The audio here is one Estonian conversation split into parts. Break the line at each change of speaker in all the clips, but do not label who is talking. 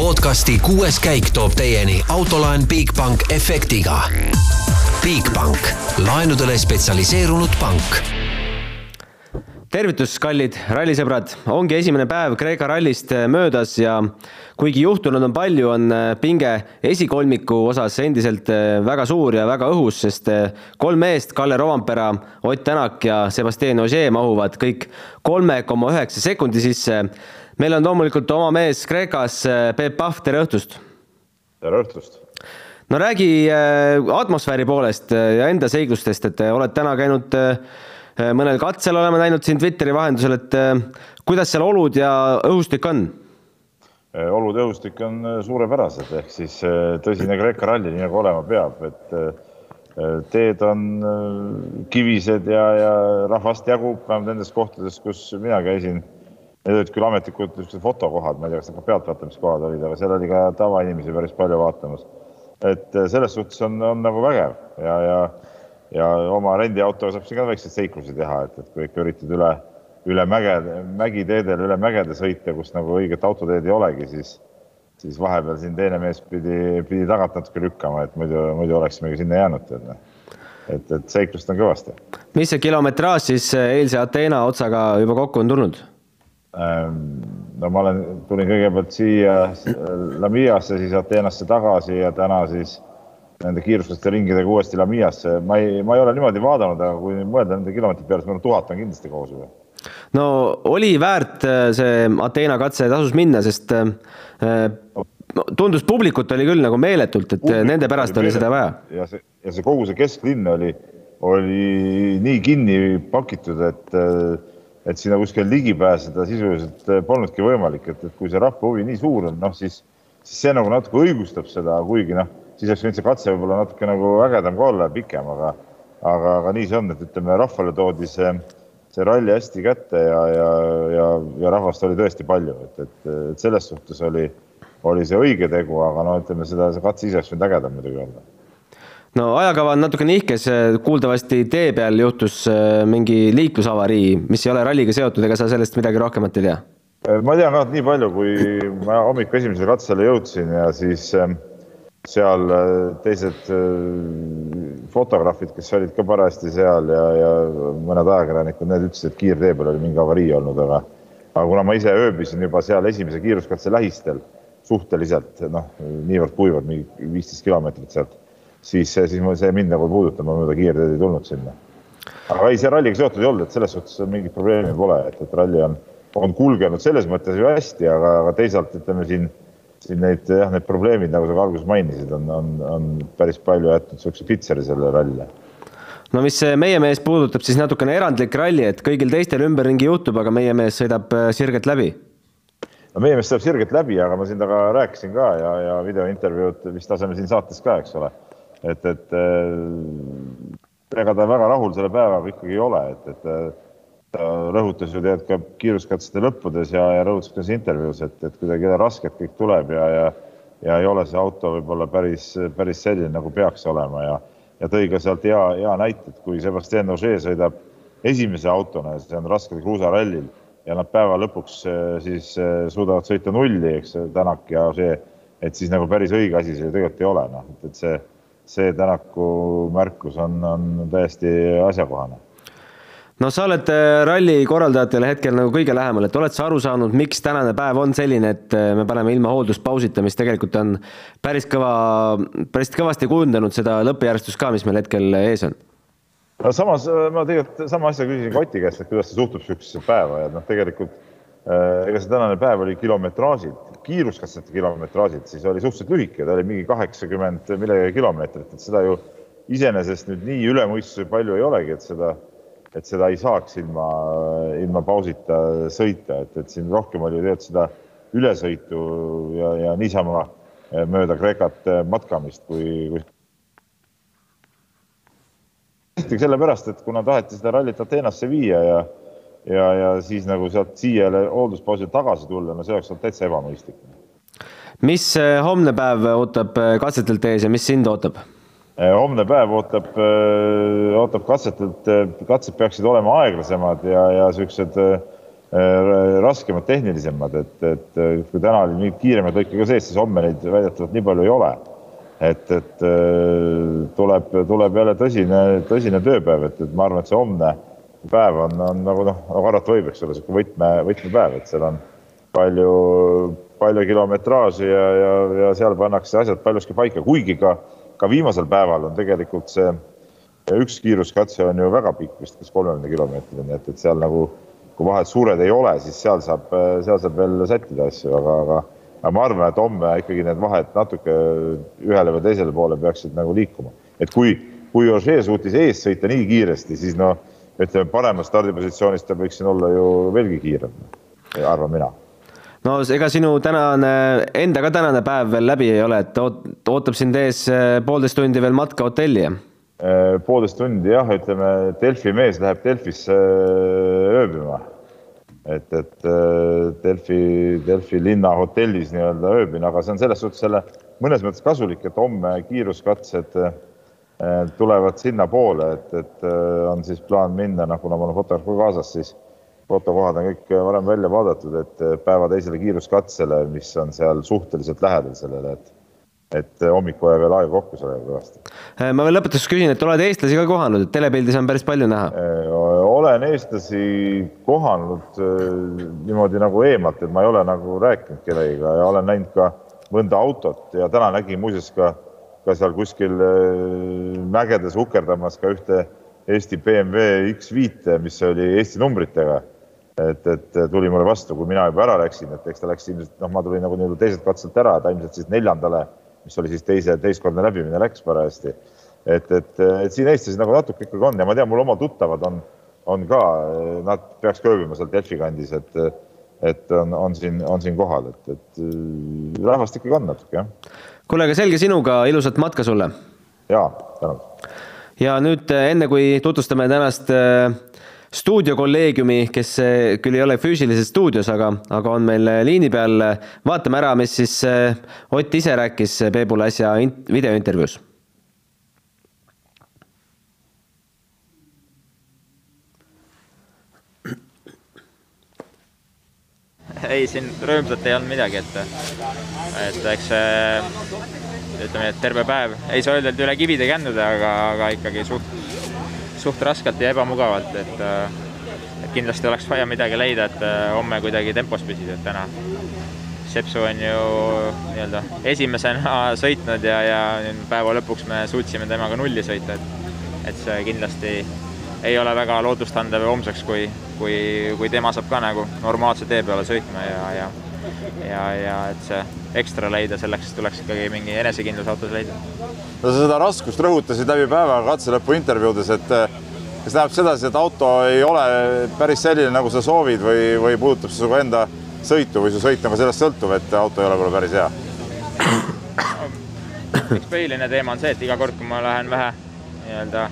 podcasti kuues käik toob teieni autolaen Bigbank efektiga. Bigbank, laenudele spetsialiseerunud pank
tervitus, kallid rallisõbrad, ongi esimene päev Kreeka rallist möödas ja kuigi juhtunud on palju, on pinge esikolmiku osas endiselt väga suur ja väga õhus, sest kolm meest, Kalle Rovampera, Ott Tänak ja Sebastian Ogier mahuvad kõik kolme koma üheksa sekundi sisse. Meil on loomulikult oma mees Kreekas, Peep Pahv, tere õhtust!
tere õhtust!
no räägi atmosfääri poolest ja enda seiglustest, et oled täna käinud mõnel katsel oleme näinud siin Twitteri vahendusel, et kuidas seal olud ja õhustik on?
Olud ja õhustik on suurepärased, ehk siis tõsine Kreeka ralli, nii nagu olema peab, et teed on kivised ja, ja rahvast jagub vähemalt nendes kohtades, kus mina käisin. Need olid küll ametlikud niisugused fotokohad, ma ei tea, kas need ka pealtvaatamiskohad olid, aga seal oli ka tavainimesi päris palju vaatamas. et selles suhtes on, on nagu vägev ja, ja ja oma rendiautoga saab siin ka väikseid seiklusi teha, et, et kui ikka üritad üle, üle mägede, mägiteedel üle mägede sõita, kus nagu õiget autoteed ei olegi, siis, siis vahepeal siin teine mees pidi, pidi tagant natuke lükkama, et muidu, muidu oleksimegi sinna jäänud, tead noh. et, et seiklust on kõvasti.
mis see kilometraaž siis eilse Ateena otsaga juba kokku on tulnud?
Ähm, no ma olen, tulin kõigepealt siia Lamiasse, siis Ateenasse tagasi ja täna siis nende kiiruslaste ringidega uuesti Lamiasse, ma ei, ma ei ole niimoodi vaadanud, aga kui mõelda nende kilomeetrite peale, siis ma arvan, tuhat on kindlasti koos juba.
no oli väärt äh, see Ateena katse, tasus minna, sest äh, tundus publikut oli küll nagu meeletult, et Publik nende pärast oli, oli seda vaja.
ja see, ja see kogu see kesklinn oli, oli nii kinni pakitud, et et sinna kuskil ligi pääseda sisuliselt polnudki võimalik, et, et kui see rahva huvi nii suur on, noh siis, siis see nagu natuke õigustab seda, kuigi noh siis oleks võinud see katse võib-olla natuke nagu ägedam ka olla, pikem, aga, aga, aga nii see on, et ütleme, rahvale toodi see, see ralli hästi kätte ja, ja, ja, ja rahvast oli tõesti palju, et, et, et selles suhtes oli, oli see õige tegu, aga no ütleme, seda, katse ise oleks võinud ägedam muidugi olla
no ajakava on natuke nihkes, kuuldavasti tee peal juhtus äh, mingi liiklusavarii, mis ei ole ralliga seotud, ega sa sellest midagi rohkemat ei tea?
ma tean ka nii palju, kui ma hommikul esimesele katsele jõudsin ja siis äh, seal äh, teised äh, fotograafid, kes olid ka parajasti seal ja, ja mõned ajakirjanikud, need ütlesid, et kiirtee peal oli mingi avarii olnud, aga aga kuna ma ise ööbisin juba seal esimese kiiruskatse lähistel suhteliselt noh, niivõrd kuivalt, mingi viisteist kilomeetrit sealt, siis, siis ma, see mind nagu ei puudutanud, ma mööda kiirteed ei tulnud sinna. aga ei, see ralliga seotud ei olnud, et selles suhtes mingit probleemi pole, et, et ralli on, on kulgenud selles mõttes ju hästi, aga, aga teisalt ütleme siin siin neid jah, need probleemid, nagu sa ka alguses mainisid, on, on, on päris palju jätnud niisuguse pitseri selle rallile.
no mis meie mees puudutab, siis natukene erandlik ralli, et kõigil teistel ümberringi juhtub, aga meie mees sõidab äh, sirgelt läbi.
no meie mees sõidab sirgelt läbi, aga ma siin temaga rääkisin ka ja, ja videointervjuud vist laseme siin saates ka, eks ole. Et, et äh, ega ta väga rahul selle päevaga ikkagi ei ole, et, et äh, ta rõhutas ju tead ka kiiruskatsete lõppudes ja, ja rõhutas ka intervjuus, et, et kuidagi raskelt kõik tuleb ja, ja ja ei ole see auto võib-olla päris, päris selline, nagu peaks olema ja, ja tõi ka sealt hea, hea näite, et kui Sebastian Ogier sõidab esimese autona, see on raskel kruusarallil ja nad päeva lõpuks eh, siis suudavad sõita nulli, eks Tänak ja Ogier, et siis nagu päris õige asi see ju tegelikult ei ole, noh, et, et see, see Tänaku märkus on, on täiesti asjakohane
no sa oled äh, ralli korraldajatele hetkel nagu kõige lähemal, et oled sa aru saanud, miks tänane päev on selline, et äh, me paneme ilma hoolduspausita, mis tegelikult on päris kõva, päris kõvasti kujundanud seda lõppjärjestust ka, mis meil hetkel ees on?
no samas äh, ma tegelikult sama asja küsisin Koti käest, et kuidas ta suhtub niisugusesse päeva ja noh, tegelikult ega see tänane päev oli kilometraažilt, kiiruskatsete kilometraažilt, siis oli suhteliselt lühike, ta oli mingi kaheksakümmend millegagi kilomeetrit, et seda ju iseenesest nüüd nii üle mõistuse palju ei olegi, et seda et seda ei saaks ilma, ilma pausita sõita, et, et siin rohkem oli tegelikult seda ülesõitu ja, ja niisama mööda Kreekat matkamist, kui, kui tehti sellepärast, et kuna taheti seda rallit Ateenasse viia ja ja, ja siis nagu sealt siia hoolduspausile tagasi tulla, no see oleks olnud täitsa ebamõistlik.
mis homne päev ootab katsetelt ees ja mis sind ootab?
Eh, homne päev ootab, eh, ootab katsetelt, eh, katsed peaksid olema aeglasemad ja, ja siuksed raskemad, tehnilisemad, et, et kui täna oli nii kiiremaid lõike ka sees, siis homme neid väidetavalt nii palju ei ole. et, et tuleb, tuleb jälle tõsine, tõsine tööpäev, et, et ma arvan, et see homne päev on, on nagu noh, nagu arvata võib, eks ole, sihuke võtme, võtmepäev, et seal on palju, palju kilometraaži ja, ja, ja seal pannakse asjad paljuski paika, kuigi ka, ka viimasel päeval on tegelikult see üks kiiruskatse on ju väga pikk vist, kas kolmekümne kilomeetrini, et, et seal nagu kui vahed suured ei ole, siis seal saab, seal saab veel sättida asju, aga, aga aga ma arvan, et homme ikkagi need vahed natuke ühele või teisele poole peaksid nagu liikuma. et kui, kui Ožee suutis ees sõita nii kiiresti, siis noh, ütleme paremas stardipositsioonis ta võiks siin olla ju veelgi kiirem, arvan mina
no ega sinu tänane, enda ka tänane päev veel läbi ei ole, et ootab sind ees eh, poolteist tundi veel matka hotelli?
Eh, poolteist tundi jah, ütleme Delfi mees läheb Delfisse eh, ööbima et, et äh, Delfi, Delfi linna hotellis nii-öelda ööbin, aga see on selles suhtes jälle mõnes mõttes kasulik, et homme kiiruskatsed äh, tulevad sinnapoole, et, et äh, on siis plaan minna, noh, kuna mul on fotograaf ka kaasas, siis fotokohad on kõik varem välja vaadatud, et päeva teisele kiiruskatsele, mis on seal suhteliselt lähedal sellele, et et hommikul jääb veel aega kokku sellega kõvasti.
Äh, ma veel lõpetuseks küsin, et oled eestlasi ka kohanud, et telepildis on päris palju näha?
Äh, olen eestlasi kohanud äh, niimoodi nagu eemalt, et ma ei ole nagu rääkinud kellegagi ja olen näinud ka mõnda autot ja täna nägin muuseas ka, ka seal kuskil mägedes ukerdamas ka ühte Eesti BMW X5, mis oli Eesti numbritega. et, et tuli mulle vastu, kui mina juba ära läksin, et eks ta läks ilmselt, noh, ma tulin nagu nii-öelda teiselt katselt ära, ta ilmselt siis neljandale mis oli siis teise, teistkordne läbimine läks parajasti. et, et, et siin Eestis nagu natuke ikkagi on ja ma tean, mul oma tuttavad on, on ka, nad peaks ka ööbima seal Delfi kandis, et, et on, on siin, on siin kohal, et, et rahvast ikkagi on natuke, jah.
Kuule, aga selge sinuga, ilusat matka sulle!
jaa, tänud!
ja nüüd enne, kui tutvustame tänast äh, stuudiokolleegiumi, kes eh, küll ei ole füüsiliselt stuudios, aga, aga on meil liini peal. vaatame ära, mis siis Ott ise rääkis Peebule äsja videointervjuus.
Ei, siin rõõmsat ei olnud midagi, et, et eks see ütleme, et terve päev, ei saa öelda, et üle kivide kändude, aga, aga ikkagi suht suht raskelt ja ebamugavalt, et äh, et kindlasti oleks vaja midagi leida, et äh, homme kuidagi tempos püsida, et täna Sepsu on ju nii-öelda esimesena sõitnud ja, ja päeva lõpuks me suutsime temaga nulli sõita, et et see kindlasti ei ole väga lootustandev homseks, kui, kui, kui tema saab ka nagu normaalse tee peale sõitma ja, ja ja, ja et see ekstra leida, selleks tuleks ikkagi mingi enesekindlus autos leida.
no sa seda raskust rõhutasid läbi päeva katse lõpu intervjuudes, et eh, kas tähendab sedasi, et auto ei ole päris selline, nagu sa soovid või, või puudutab see su enda sõitu või su sõit on ka sellest sõltuv, et auto ei ole võib-olla päris hea?
üks põhiline teema on see, et iga kord, kui ma lähen vähe nii-öelda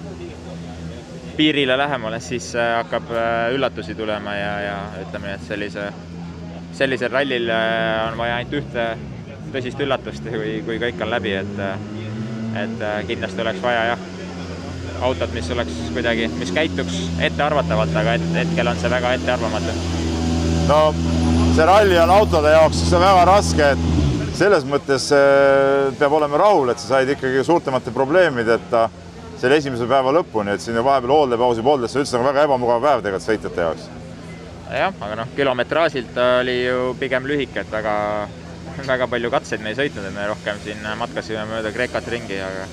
piirile lähemale, siis eh, hakkab eh, üllatusi tulema ja, ja ütleme, et sellise sellisel rallil äh, on vaja ainult ühte tõsist üllatust, kui, kui kõik on läbi, et et äh, kindlasti oleks vaja jah, autot, mis oleks kuidagi, mis käituks ettearvatavalt, aga et, hetkel on see väga ettearvamatu.
no see ralli on autode jaoks väga raske, et selles mõttes äh, peab olema rahul, et sa said ikkagi suurtemate probleemideta selle esimese päeva lõpuni, et siin ju vahepeal hooldepausi pooldes, see üldse on väga ebamugav päev tegelikult sõitjate jaoks.
Jah, aga noh, kilometraažilt oli ju pigem lühike, et väga, väga palju katseid me ei sõitnud, et me rohkem siin matkasime mööda Kreekat ringi, aga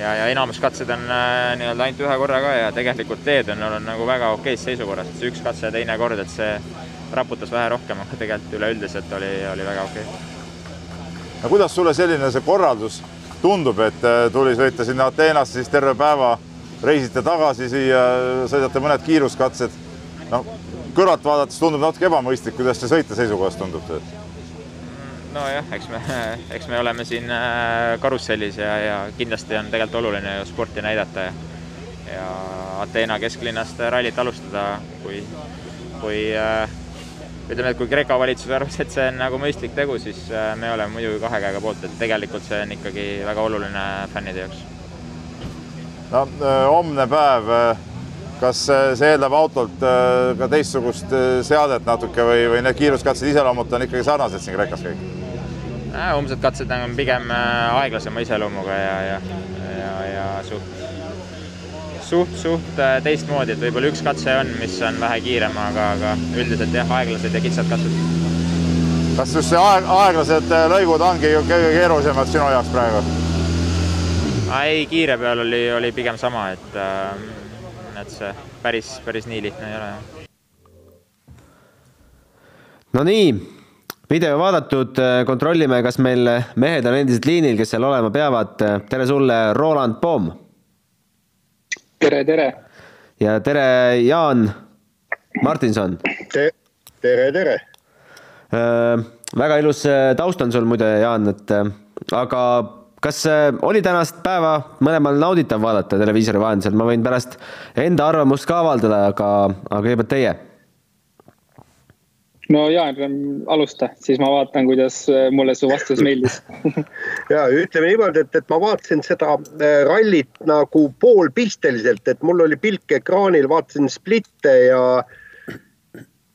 ja, ja enamus katsed on äh, nii-öelda ainult ühe korra ka ja tegelikult teed on, on nagu väga okeis seisukorras, et see üks katse ja teine kord, et see raputas vähe rohkem, aga tegelikult üleüldiselt oli, oli väga okei. Okay..
no kuidas sulle selline see korraldus tundub, et äh, tuli sõita sinna Ateenasse, siis terve päeva reisite tagasi siia, sõidate mõned kiiruskatsed. noh, kõrvalt vaadates tundub natuke ebamõistlik, kuidas see sõitja seisukohast tundub?
nojah, eks me, eks me oleme siin äh, karussellis ja, ja kindlasti on tegelikult oluline ju sporti näidata ja ja Ateena kesklinnast rallit alustada, kui, kui äh, ütleme, et kui Kreeka valitsus arvas, et see on nagu mõistlik tegu, siis äh, me oleme muidugi kahe käega poolt, et tegelikult see on ikkagi väga oluline fännide jaoks.
no homne päev kas see eeldab autolt ka teistsugust seadet natuke või, või need kiiruskatsed iseloomult on ikkagi sarnased siin Kreekas kõik?
umbsed katsed on pigem aeglasema iseloomuga ja, ja, ja, ja suht suht, suht äh, teistmoodi, et võib-olla üks katse on, mis on vähe kiirem, aga, aga üldiselt jah, aeglased ja kitsad katsed.
kas just see aeg, aeglased äh, lõigud ongi kõige keerulisemad sinu jaoks praegu?
ei, kiire peal oli, oli pigem sama, et, äh, et see päris, päris nii lihtne ei ole.
no nii, video vaadatud, kontrollime, kas meil mehed on endiselt liinil, kes seal olema peavad. tere sulle, Roland Poom
tere, tere!
ja tere, Jaan Martinson
Te! tere, tere!
Äh, väga ilus äh, taust on sul muide, Jaan, et äh, aga kas oli tänast päeva mõlemal nauditav vaadata televiisori vahendusel, ma võin pärast enda arvamust ka avaldada, aga, aga kõigepealt teie
no Jaan, alusta, siis ma vaatan, kuidas äh, mulle su vastus meeldis.
Ja ütleme niimoodi, et, et ma vaatasin seda äh, rallit nagu poolpisteliselt, et mul oli pilk ekraanil, vaatasin splitte ja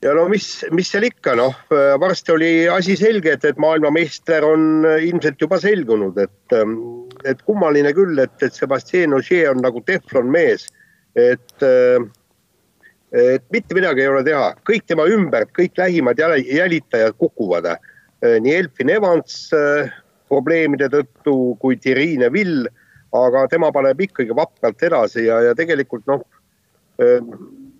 ja no mis, mis seal ikka, noh, äh, varsti oli asi selge, et, et maailmameister on ilmselt juba selgunud, et, ähm, et kummaline küll, et, et Sebastian Ogier on nagu teflon mees, et et mitte midagi ei ole teha, kõik tema ümber, kõik lähimad jälitajad kukuvad. Äh, nii Elfin Evans äh, probleemide tõttu kui Thierry Neville, aga tema paneb ikkagi vapralt edasi ja, ja tegelikult noh, äh,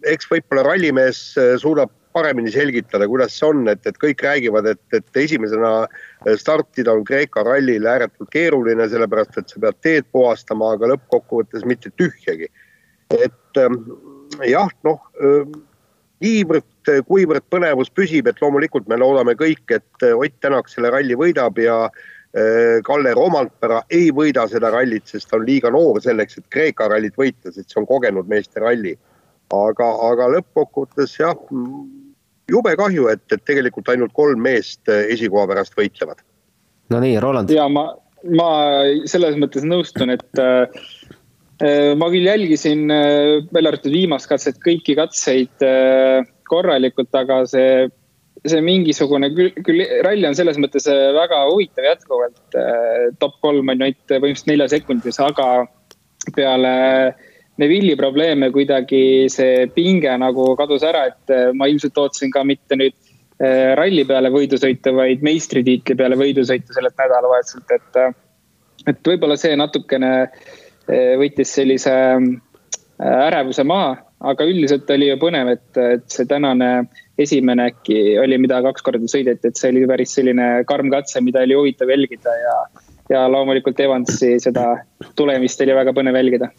eks võib-olla rallimees suudab paremini selgitada, kuidas see on, et, et kõik räägivad, et, et esimesena startida on Kreeka rallil ääretult keeruline, sellepärast et sa pead teed puhastama, aga lõppkokkuvõttes mitte tühjagi. et ähm, jah, noh niivõrd, kuivõrd põnevus püsib, et loomulikult me loodame kõik, et Ott Tänak selle ralli võidab ja Kalle Romantpera ei võida seda rallit, sest ta on liiga noor selleks, et Kreeka rallit võita, sest see on kogenud meeste ralli. aga, aga lõppkokkuvõttes jah, jube kahju, et, et tegelikult ainult kolm meest esikoha pärast võitlevad.
no nii, Roland.
ja ma, ma selles mõttes nõustun, et Äh, ma küll jälgisin, äh, välja arvatud viimast katset, kõiki katseid äh, korralikult, aga see, see mingisugune küll, küll ralli on selles mõttes väga huvitav jätkuvalt. top kolm on ju ainult põhimõtteliselt nelja sekundis, aga peale Neville'i probleeme kuidagi see pinge nagu kadus ära, et ma ilmselt ootasin ka mitte nüüd ralli peale võidusõitu, vaid meistritiitli peale võidusõitu sellelt nädalavahetuselt, et, et võib-olla see natukene äh, võttis sellise äh, ärevuse maha, aga üldiselt oli ju põnev, et, et see tänane esimene äkki oli, mida kaks korda sõideti, et see oli päris selline karm katse, mida oli huvitav jälgida ja, ja loomulikult Evansi seda tulemist oli väga põnev jälgida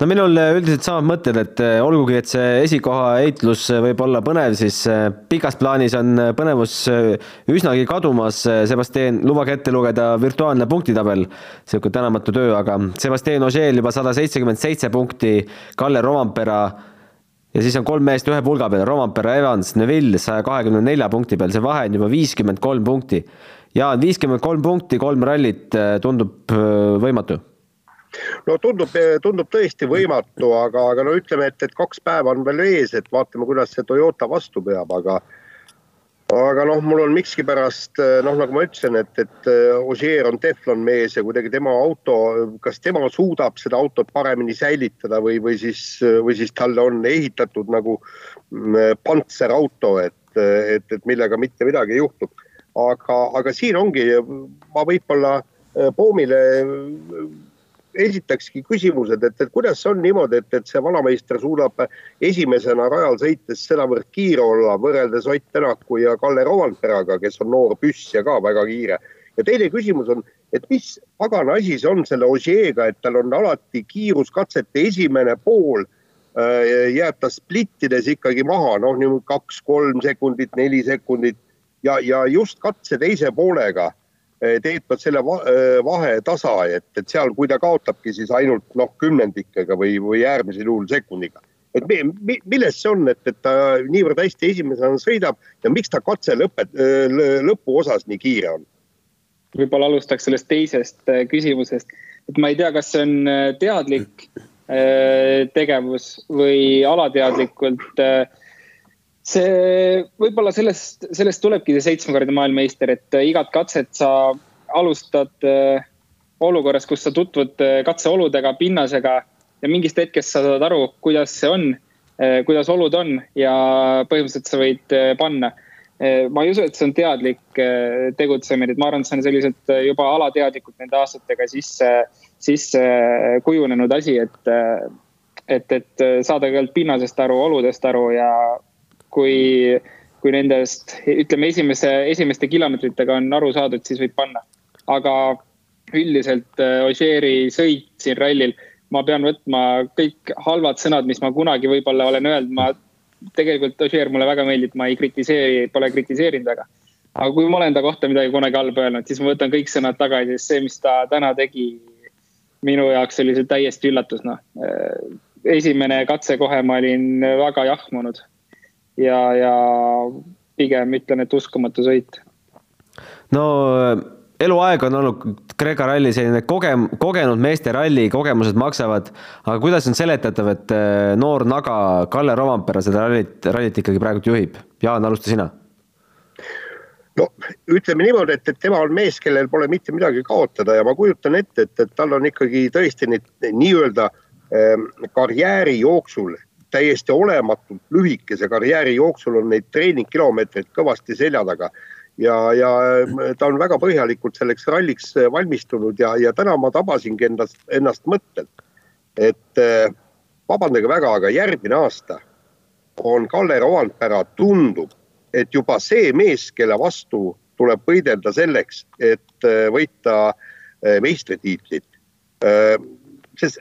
no minul äh, üldiselt samad mõtted, et äh, olgugi, et see esikoha heitlus äh, võib olla põnev, siis pikas plaanis on põnevus üsnagi kadumas. Sebastian, lubage ette lugeda virtuaalne punktitabel, sihuke tänamatu töö, aga Sebastian Ogier juba sada seitsekümmend seitse punkti, Kalle Rovampera ja siis on kolm meest ühe pulga peal, Rovampera, Evans, Neville saja kahekümne nelja punkti peal, see vahe on juba viiskümmend kolm punkti. Jaan, viiskümmend kolm punkti, kolm rallit tundub võimatu
no tundub, tundub tõesti võimatu, aga, aga no ütleme, et, et kaks päeva on veel ees, et vaatame, kuidas see Toyota vastu peab, aga aga noh, mul on miskipärast noh, nagu ma ütlesin, et, et Ogier on teflon mees ja kuidagi tema auto, kas tema suudab seda autot paremini säilitada või, või siis, või siis talle on ehitatud nagu mm, pantserauto, et, et, et millega mitte midagi ei juhtu. aga, aga siin ongi, ma võib-olla Poomile esitakski küsimused, et, et kuidas on niimoodi, et, et see vanameister suudab esimesena rajal sõites sedavõrd kiire olla võrreldes Ott Tänaku ja Kalle Rovanperaga, kes on noor püss ja ka väga kiire. ja teine küsimus on, et mis pagana asi see on selle Ogier'ga, et tal on alati kiiruskatsete esimene pool äh, jääb ta splittides ikkagi maha, noh, niimoodi kaks-kolm sekundit, neli sekundit ja, ja just katse teise poolega teevad selle eh, vahe tasa, et, et seal, kui ta kaotabki, siis ainult noh, kümnendikega või, või äärmisel juhul sekundiga. et mi, milles see on, et, et ta niivõrd hästi esimesena sõidab ja miks ta katse lõpet, eh, lõpuosas nii kiire on?
võib-olla alustaks sellest teisest küsimusest, et ma ei tea, kas see on teadlik tegevus või alateadlikult see võib-olla sellest, sellest tulebki see seitsmekordne maailmameister, et igat katset sa alustad olukorras, kus sa tutvud katseoludega, pinnasega ja mingist hetkest sa saad aru, kuidas see on, kuidas olud on ja põhimõtteliselt sa võid panna. Ma ei usu, et see on teadlik tegutsemine, et ma arvan, et see on selliselt juba alateadlikult nende aastatega sisse, sisse kujunenud asi, et, et, et saada kõigepealt pinnasest aru, oludest aru ja kui, kui nendest, ütleme, esimese, esimeste kilomeetritega on aru saadud, siis võib panna. aga üldiselt Ožeeri sõit siin rallil, ma pean võtma kõik halvad sõnad, mis ma kunagi võib-olla olen öelnud, ma tegelikult Ožeer mulle väga meeldib, ma ei kritiseeri, pole kritiseerinud väga. aga kui ma olen ta kohta midagi kunagi halba öelnud, siis ma võtan kõik sõnad tagasi, sest see, mis ta täna tegi, minu jaoks oli see täiesti üllatus, noh. esimene katse kohe ma olin väga jahmunud ja, ja pigem ütlen, et uskumatu sõit.
no eluaeg on olnud Kreeka ralli selline kogem-, kogenud meeste ralli, kogemused maksavad. aga kuidas on seletatav, et äh, noor naga Kalle Rovampere seda rallit, rallit ikkagi praegult juhib? Jaan, alusta sina.
no ütleme niimoodi, et, et tema on mees, kellel pole mitte midagi kaotada ja ma kujutan ette, et, et tal on ikkagi tõesti neid nii-öelda ähm, karjääri jooksul täiesti olematult lühikese karjääri jooksul on neid treeningkilomeetreid kõvasti selja taga ja, ja ta on väga põhjalikult selleks ralliks valmistunud ja, ja täna ma tabasingi endast, ennast mõttelt, et eh, vabandage väga, aga järgmine aasta on Kalle Rovanpera, tundub, et juba see mees, kelle vastu tuleb võidelda selleks, et eh, võita meistritiitlit. sest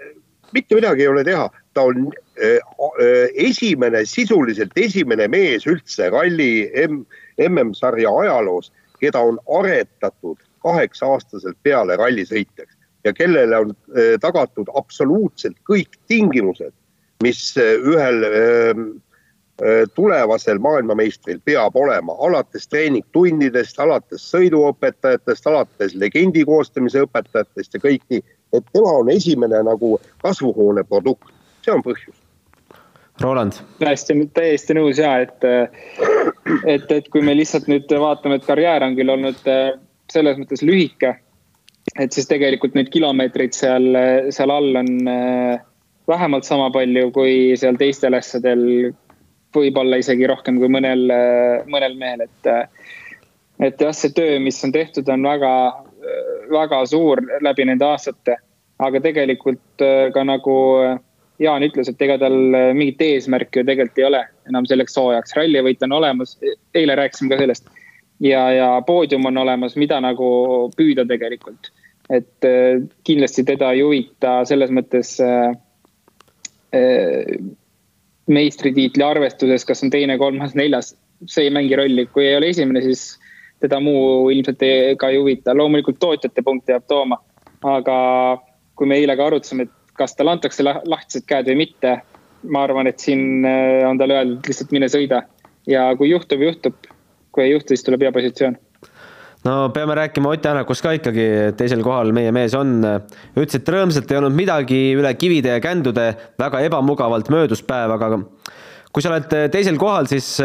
mitte midagi ei ole teha, ta on esimene, sisuliselt esimene mees üldse ralli M MM-sarja ajaloos, keda on aretatud kaheksa-aastaselt peale rallisõitjaks ja kellele on eh, tagatud absoluutselt kõik tingimused, mis ühel eh, tulevasel maailmameistril peab olema, alates treeningtundidest, alates sõiduõpetajatest, alates legendi koostamise õpetajatest ja kõik nii. et tema on esimene nagu kasvuhoone produkt, see on põhjus
Roland.
täiesti, täiesti nõus ja et, et, et kui me lihtsalt nüüd vaatame, et karjäär on küll olnud äh, selles mõttes lühike. et siis tegelikult neid kilomeetreid seal, seal all on äh, vähemalt sama palju kui seal teistel asjadel. võib-olla isegi rohkem kui mõnel, äh, mõnel mehel, et, et jah, see töö, mis on tehtud, on väga, väga suur läbi nende aastate. aga tegelikult ka nagu Jaan ütles, et ega tal äh, mingit eesmärki ju tegelikult ei ole enam selleks hooajaks, rallivõit on olemas, eile rääkisime ka sellest. ja, ja poodium on olemas, mida nagu püüda tegelikult. et äh, kindlasti teda ei huvita selles mõttes äh, äh, meistritiitli arvestuses, kas on teine, kolmas, neljas, see ei mängi rolli, kui ei ole esimene, siis teda muu ilmselt ei, ka ei huvita, loomulikult tootjate punkte jääb tooma. aga kui me eile ka arutasime, et kas talle antakse lahtised käed või mitte. ma arvan, et siin äh, on talle öeldud lihtsalt mine sõida ja kui juhtub, juhtub. kui ei juhtu, siis tuleb hea positsioon
no peame rääkima Ott Tänakust ka ikkagi, teisel kohal meie mees on. ütles, et rõõmsalt ei olnud midagi üle kivide ja kändude, väga ebamugavalt möödus päev, aga kui sa oled teisel kohal, siis,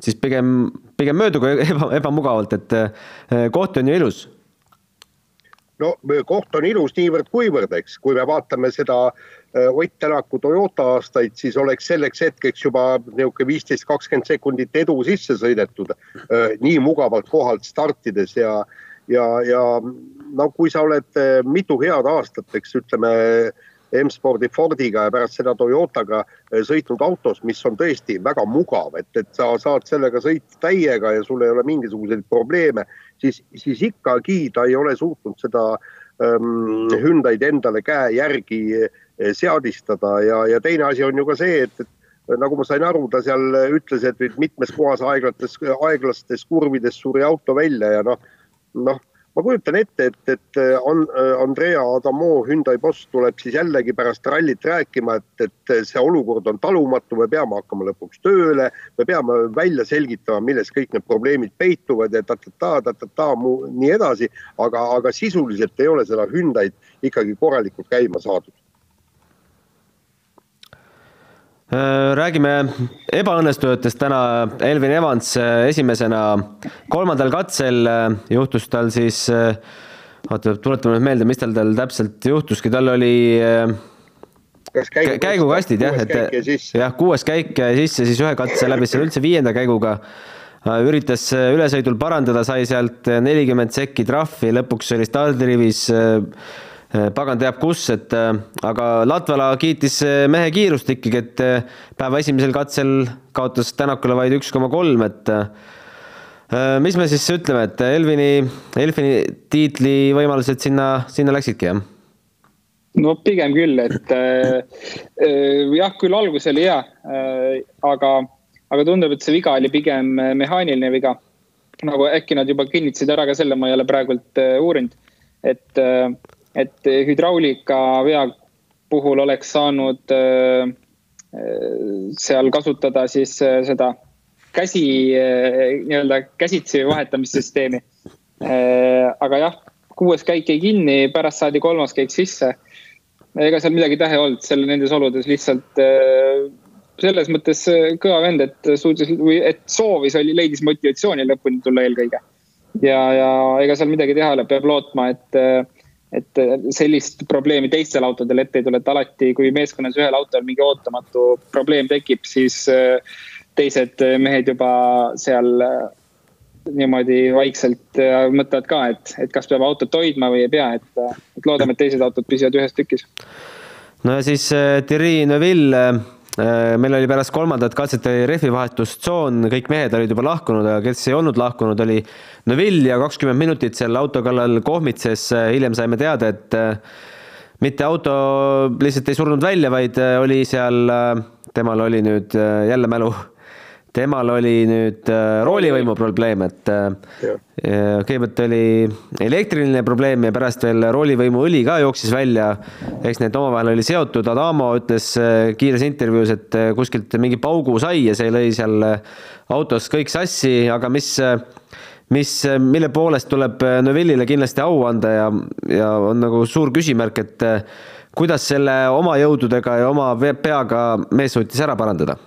siis pigem, pigem möödugu eba, ebamugavalt, et äh, koht on ju ilus
no koht on ilus niivõrd-kuivõrd, eks, kui me vaatame seda äh, Ott Tänaku Toyota aastaid, siis oleks selleks hetkeks juba niisugune viisteist, kakskümmend sekundit edu sisse sõidetud. Äh, nii mugavalt kohalt startides ja, ja, ja no kui sa oled äh, mitu head aastat, eks ütleme M-spordi Fordiga ja pärast seda Toyotaga sõitnud autos, mis on tõesti väga mugav, et, et sa saad sellega sõita täiega ja sul ei ole mingisuguseid probleeme siis, siis ikkagi ta ei ole suutnud seda ähm, Hyundai'd endale käe järgi eh, seadistada ja, ja teine asi on ju ka see, et, et nagu ma sain aru, ta seal ütles, et mitmes kohas aeglates, aeglastes kurvides suri auto välja ja noh, noh ma kujutan ette, et, et on Andrea Adamo Hyundai boss tuleb siis jällegi pärast rallit rääkima, et, et see olukord on talumatu, me peame hakkama lõpuks tööle, me peame välja selgitama, milles kõik need probleemid peituvad ja ta-ta-ta, ta-ta-ta, nii edasi, aga, aga sisuliselt ei ole seda Hyundai'd ikkagi korralikult käima saadud
räägime ebaõnnestunutest täna. Elvin Evans esimesena kolmandal katsel juhtus tal siis, oota, tuletame nüüd meelde, mis tal tal täpselt juhtuski, tal oli käigu, käigukastid jah, et jah, kuues käik sisse, siis ühe katse läbis seal üldse viienda käiguga. üritas ülesõidul parandada, sai sealt nelikümmend sekki trahvi, lõpuks oli stardirivis pagan teab kus, et aga Latvala kiitis mehe kiirust ikkagi, et päeva esimesel katsel kaotas Tänakule vaid üks koma kolm, et mis me siis ütleme, et Elvini, Elvini tiitli võimalused sinna, sinna läksidki, jah?
no pigem küll, et äh, äh, jah, küll algus oli hea äh,, aga, aga tundub, et see viga oli pigem mehaaniline viga. nagu äkki nad juba kinnitasid ära ka selle, ma ei ole praegult äh, uurinud, et äh,, et hüdraulika vea puhul oleks saanud äh, äh seal kasutada siis seda käsi nii-öelda käsitsi vahetamissüsteemi aga jah, kuues käik jäi kinni, pärast saadi kolmas käik sisse ega seal midagi tähe olnud, seal nendes oludes lihtsalt selles mõttes kõva vend, et suutis või et soovis oli, leidis motivatsiooni lõpuni tulla eelkõige. ja, ja ega seal midagi teha ei ole, peab lootma, et, et sellist probleemi teistel autodel ette ei tule, et alati, kui meeskonnas ühel autol mingi ootamatu probleem tekib, siis teised mehed juba seal niimoodi vaikselt mõtlevad ka, et, et kas peab autot hoidma või ei pea, et, et loodame, et teised autod püsivad ühes tükis.
no ja siis äh, Thierry Neuville, äh, meil oli pärast kolmandat katset oli rehvivahetustsoon, kõik mehed olid juba lahkunud, aga kes ei olnud lahkunud, oli Neuville ja kakskümmend minutit seal auto kallal kohmitses, hiljem saime teada, et äh, mitte auto lihtsalt ei surnud välja, vaid oli seal, temal oli nüüd jälle mälu temal oli nüüd äh, roolivõimu probleem, et äh, kõigepealt oli elektriline probleem ja pärast veel roolivõimu õli ka jooksis välja. eks need omavahel oli seotud, Adamo ütles äh, kiires intervjuus, et kuskilt mingi paugu sai ja see lõi seal autos kõik sassi, aga mis, mis, mille poolest tuleb Neville'ile kindlasti au anda ja, ja on nagu suur küsimärk, et kuidas selle oma jõududega ja oma peaga mees suutis ära parandada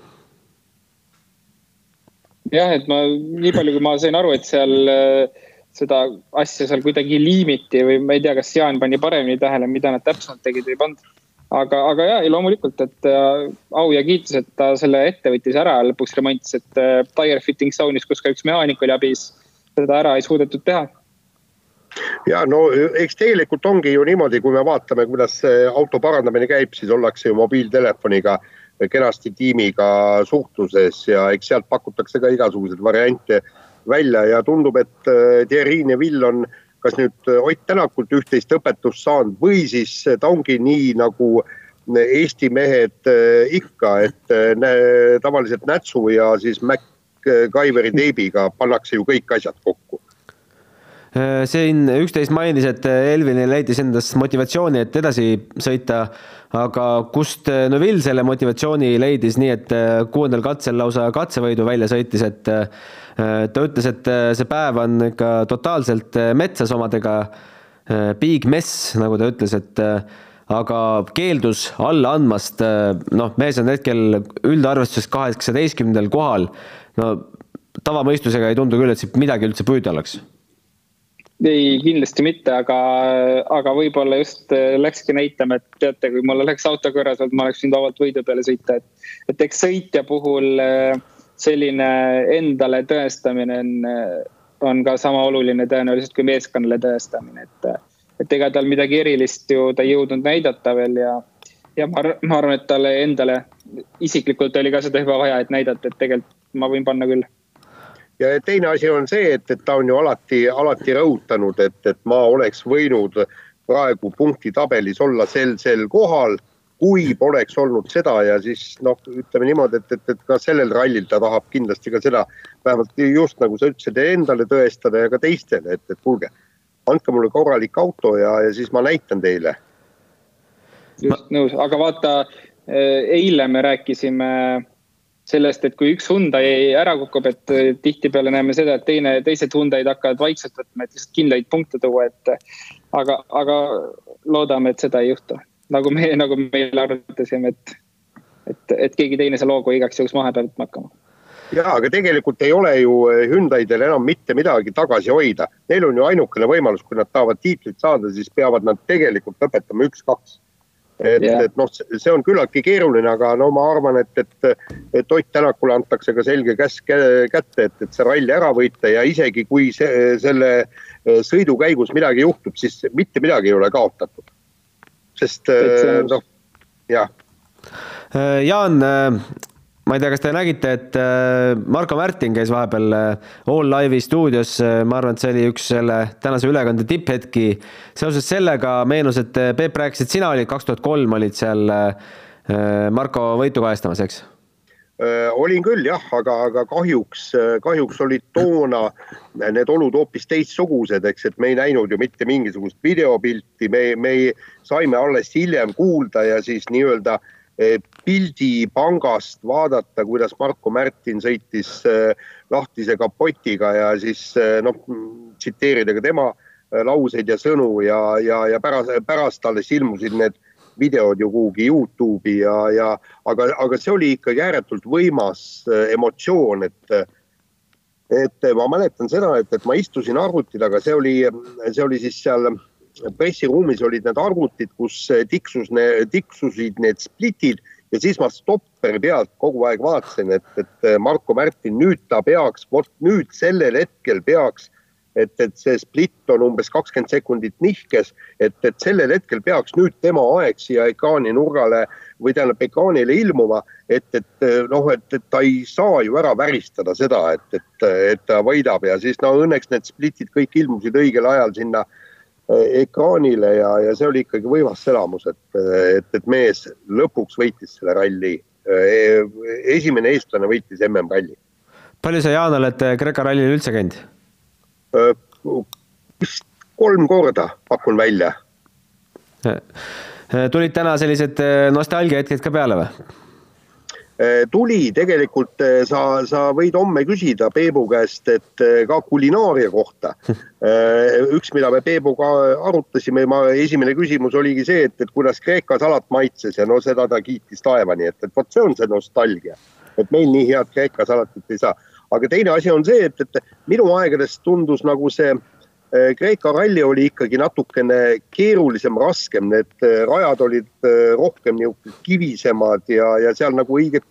jah, et ma nii palju, kui ma sain aru, et seal äh, seda asja seal kuidagi liimiti või ma ei tea, kas Jaan pani paremini tähele, mida nad täpsemalt tegid või ei pannud. aga, aga ja loomulikult, et äh, au ja kiitus, et ta selle ette võttis ära lõpuks remontis, et äh, tire fitting zone'is, kus ka üks mehaanik oli abis, seda ära ei suudetud teha
ja no eks tegelikult ongi ju niimoodi, kui me vaatame, kuidas auto parandamine käib, siis ollakse ju mobiiltelefoniga äh, kenasti tiimiga suhtluses ja eks sealt pakutakse ka igasuguseid variante välja ja tundub, et äh, Thierry Neville on kas nüüd Ott Tänakult üht-teist õpetust saanud või siis ta ongi nii nagu Eesti mehed ikka, et tavaliselt nätsu ja siis MacGyveri teibiga pannakse ju kõik asjad kokku
siin üksteist mainis, et Elvin leidis endas motivatsiooni, et edasi sõita aga kust äh, Neville selle motivatsiooni leidis, nii et äh, kuuendal katsel lausa katsevõidu välja sõitis, et äh, ta ütles, et see päev on ikka totaalselt metsas omadega, big mess, nagu ta ütles, et aga keeldus alla andmast, noh, mees on hetkel üldarvestuses kaheksateistkümnendal kohal, no tavamõistusega ei tundu küll, et siit midagi üldse püüda oleks
ei, kindlasti mitte, aga, aga võib-olla just äh, läkski näitama, et teate, kui mul oleks auto kõrras olnud, ma oleks võinud vabalt võidu peale sõita, et, et eks sõitja puhul äh, selline endale tõestamine on, äh, on ka sama oluline tõenäoliselt kui meeskonnale tõestamine, et, et ega tal midagi erilist ju ta ei jõudnud näidata veel ja, ja ma, ma arvan, et talle endale isiklikult oli ka seda juba vaja, et näidata, et tegelikult ma võin panna küll
ja teine asi on see, et, et ta on ju alati, alati rõhutanud, et, et ma oleks võinud praegu punktitabelis olla sel, sel kohal, kui poleks olnud seda ja siis noh, ütleme niimoodi, et, et, et ka sellel rallil ta tahab kindlasti ka seda vähemalt just nagu sa ütlesid, endale tõestada ja ka teistele, et, et kuulge, andke mulle korralik auto ja, ja siis ma näitan teile.
just nõus, aga vaata, eile me rääkisime sellest, et kui üks Hyundai ära kukub, et tihtipeale näeme seda, et teine, teised Hyundai'd hakkavad vaikselt võtma, et lihtsalt kindlaid punkte tuua, et aga, aga loodame, et seda ei juhtu. nagu me, nagu me eile arutasime, et et, et keegi teine selle hoogu igaks juhuks maha peab võtma hakkama
ja aga tegelikult ei ole ju Hyundai'del enam mitte midagi tagasi hoida. Neil on ju ainukene võimalus, kui nad tahavad tiitlit saada, siis peavad nad tegelikult lõpetama üks-kaks et yeah., et noh, see on küllaltki keeruline, aga no ma arvan, et, et, et Ott Tänakule antakse ka selge käsk kätte, et, et see ralli ära võita ja isegi kui see, selle eh, sõidu käigus midagi juhtub, siis mitte midagi ei ole kaotatud. sest eh, noh, jah.
Jaan, ma ei tea, kas te nägite, et äh, Marko Märtin käis vahepeal äh, All Live'i stuudios, äh, ma arvan, et see oli üks selle tänase ülekande tipphetki. seoses sellega meenus, et Peep rääkis, et sina olid kaks tuhat kolm olid seal Marko võitu kajastamas, eks?
olin küll jah, aga, aga kahjuks, kahjuks olid toona need olud hoopis teistsugused, eks, et me ei näinud ju mitte mingisugust videopilti, me, me saime alles hiljem kuulda ja siis nii-öelda äh, pildi pangast vaadata, kuidas Marko Märtin sõitis eh, lahtise kapotiga ja siis eh, noh, tsiteerida ka tema lauseid ja sõnu ja, ja, ja pärast, pärast alles ilmusid need videod ju kuhugi Youtube'i ja, ja aga, aga see oli ikkagi ääretult võimas emotsioon, et et ma mäletan seda, et, et ma istusin arvuti taga, see oli, see oli siis seal pressiruumis olid need arvutid, kus tiksus, tiksusid need splitid ja siis ma stopperi pealt kogu aeg vaatasin, et, et Marko Märtin, nüüd ta peaks, vot nüüd sellel hetkel peaks, et, et see split on umbes kakskümmend sekundit nihkes, et, et sellel hetkel peaks nüüd tema aeg siia ekraani nurgale või tähendab ekraanile ilmuma, et, et noh, et, et ta ei saa ju ära väristada seda, et, et, et ta võidab ja siis no õnneks need splitid kõik ilmusid õigel ajal sinna äh, Eh, ekraanile ja, ja see oli ikkagi võimas elamus, et, et, et mees lõpuks võitis selle ralli. Eh, esimene eestlane võitis MM-ralli.
palju sa, Jaan, oled Kreeka rallil üldse käinud?
Eh, vist kolm korda, pakun välja.
tulid täna sellised nostalgiahetked ka peale või?
Eh, tuli tegelikult, eh, sa, sa võid homme küsida Peebu käest, et eh, ka kulinaaria kohta. üks, mida me Peebuga arutasime, ma, esimene küsimus oligi see, et, et kuidas Kreeka salat maitses ja no seda ta kiitis taevani, et, et vot see on see nostalgia. et meil nii head Kreeka salatit ei saa. aga teine asi on see, et, et minu aegadest tundus nagu see Kreeka ralli oli ikkagi natukene keerulisem, raskem, need rajad olid rohkem niisugused kivisemad ja, ja seal nagu õiget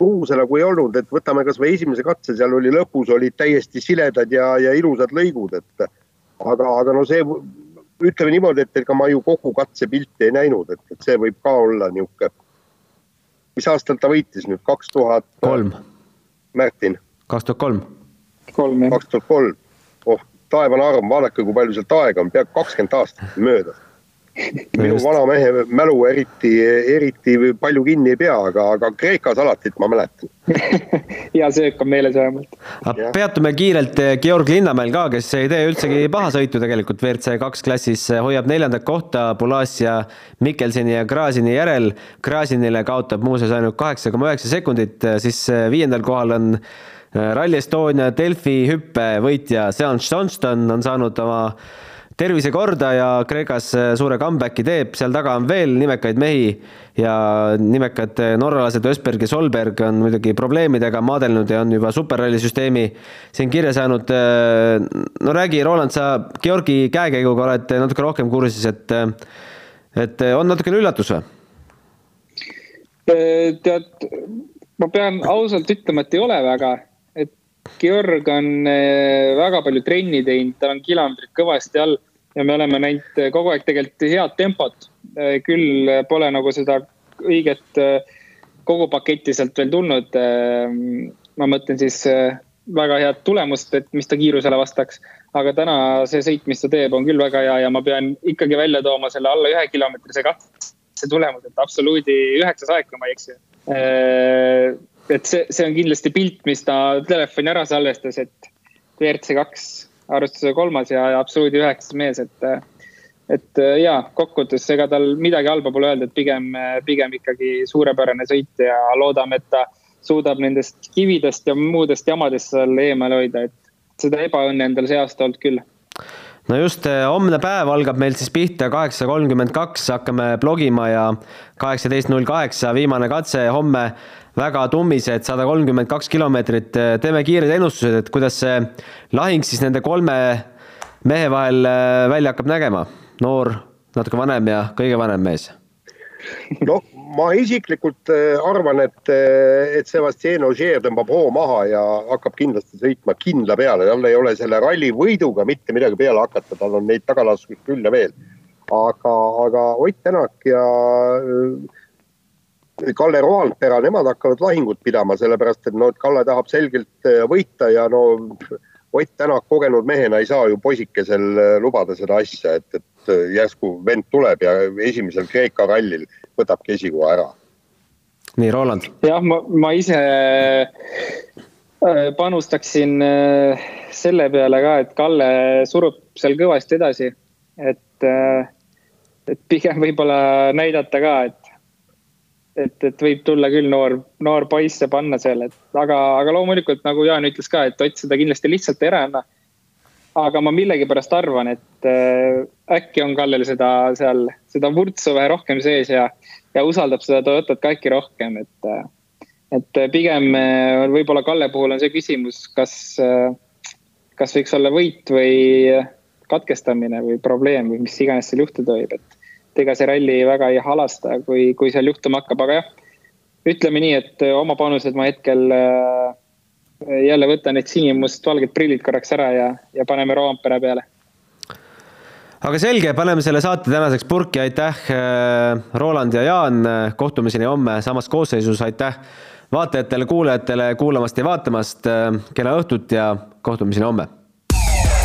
kruuse nagu ei olnud, et võtame kasvõi esimese katse, seal oli lõpus olid täiesti siledad ja, ja ilusad lõigud, et aga, aga no see ütleme niimoodi, et ega ma ju kogu katsepilti ei näinud, et, et see võib ka olla niisugune. mis aastal ta võitis nüüd, kaks tuhat?
kolm.
Märtin?
kaks tuhat kolm.
kolm jah.
kaks tuhat kolm, oh taevane arm, vaadake, kui palju sealt aega on, peaaegu kakskümmend aastat möödas minu vana mehe mälu eriti, eriti palju kinni ei pea, aga, aga Kreeka salatit ma mäletan
hea söök on meeles vähemalt.
peatume kiirelt eh, Georg Linnamäel ka, kes ei tee üldsegi paha sõitu tegelikult WRC kaks klassis, hoiab neljandat kohta Pulasia, Mikkelseni ja Grazini järel. Grazinile kaotab muuseas ainult kaheksa koma üheksa sekundit, siis eh, viiendal kohal on eh, Rally Estonia Delfi hüppevõitja Sean Johnston on saanud oma tervise korda ja Kreekas äh, suure comeback'i teeb, seal taga on veel nimekaid mehi ja nimekad äh, norralased Ösberg ja Solberg on muidugi probleemidega maadelnud ja on juba superralli süsteemi siin kirja saanud. Äh, no räägi, Roland, sa Georgi käekäiguga oled natuke rohkem kursis, et, et on natukene üllatus või?
tead, ma pean ausalt ütlema, et ei ole väga, et Georg on väga palju trenni teinud, tal on kilomeetrid kõvasti all ja me oleme näinud eh, kogu aeg tegelikult head tempot. Eh, küll pole nagu seda õiget kogu paketti sealt veel tulnud. ma mõtlen siis väga head tulemust, et mis ta kiirusele vastaks. aga täna see sõit, mis ta teeb, on küll väga hea ja ma pean ikkagi välja tooma selle alla ühe kilomeetrise katse tulemuse, et absoluudi üheksas aeg, kui ma ei eksi. et see, see on kindlasti pilt, mis ta telefoni ära salvestas, et WRC kaks arvestuse kolmas ja, absoluudi üheksas mees, et. et ja kokkuvõttes, ega tal midagi halba pole öelda, et pigem, pigem ikkagi suurepärane sõit ja loodame, et ta suudab nendest kividest ja muudest jamadest seal eemale hoida, et seda ebaõnne endal see aasta olnud küll
no just, eh, homne päev algab meil siis pihta kaheksa kolmkümmend kaks, hakkame blogima ja kaheksateist null kaheksa, viimane katse homme väga tummised sada kolmkümmend kaks kilomeetrit. teeme kiired ennustused, et kuidas see lahing siis nende kolme mehe vahel eh, välja hakkab nägema. noor, natuke vanem ja kõige vanem mees.
noh, ma isiklikult äh, arvan, et, äh, et Sebastian Ogier tõmbab hoo maha ja hakkab kindlasti sõitma kindla peale, tal ei ole selle ralli võiduga mitte midagi peale hakata, tal on neid tagalaskuid küll ja veel. aga, aga Ott Tänak ja äh, Kalle Roandpera, nemad hakkavad lahingut pidama, sellepärast et no Kalle tahab selgelt võita ja no Ott Tänak kogenud mehena ei saa ju poisikesel lubada seda asja, et, et järsku vend tuleb ja esimesel Kreeka rallil võtabki esikoha ära.
nii, Roland.
jah, ma, ma ise äh, panustaksin äh, selle peale ka, et Kalle surub seal kõvasti edasi. et, äh, et pigem võib-olla näidata ka, et, et, et võib tulla küll noor, noor poiss ja panna seal, et aga, aga loomulikult nagu Jaan ütles ka, et Ott seda kindlasti lihtsalt ei ära anna aga ma millegipärast arvan, et äh, äkki on Kallel seda seal, seda vurtsu vähe rohkem sees ja, ja usaldab seda Toyotat ka äkki rohkem, et. Äh, et pigem äh, võib-olla Kalle puhul on see küsimus, kas, kas võiks olla võit või katkestamine või probleem või mis iganes seal juhtuda võib, et. Et ega see ralli väga ei halasta, kui, kui seal juhtuma hakkab, aga jah. ütleme nii, et oma panused ma hetkel äh, jälle võta need sinimustvalged prillid korraks ära ja, ja paneme Roompere peale.
aga selge, paneme selle saate tänaseks purki, aitäh, äh, Roland ja Jaan, kohtumiseni homme samas koosseisus, aitäh vaatajatele-kuulajatele kuulamast ja vaatamast, äh, kena õhtut ja kohtumiseni homme.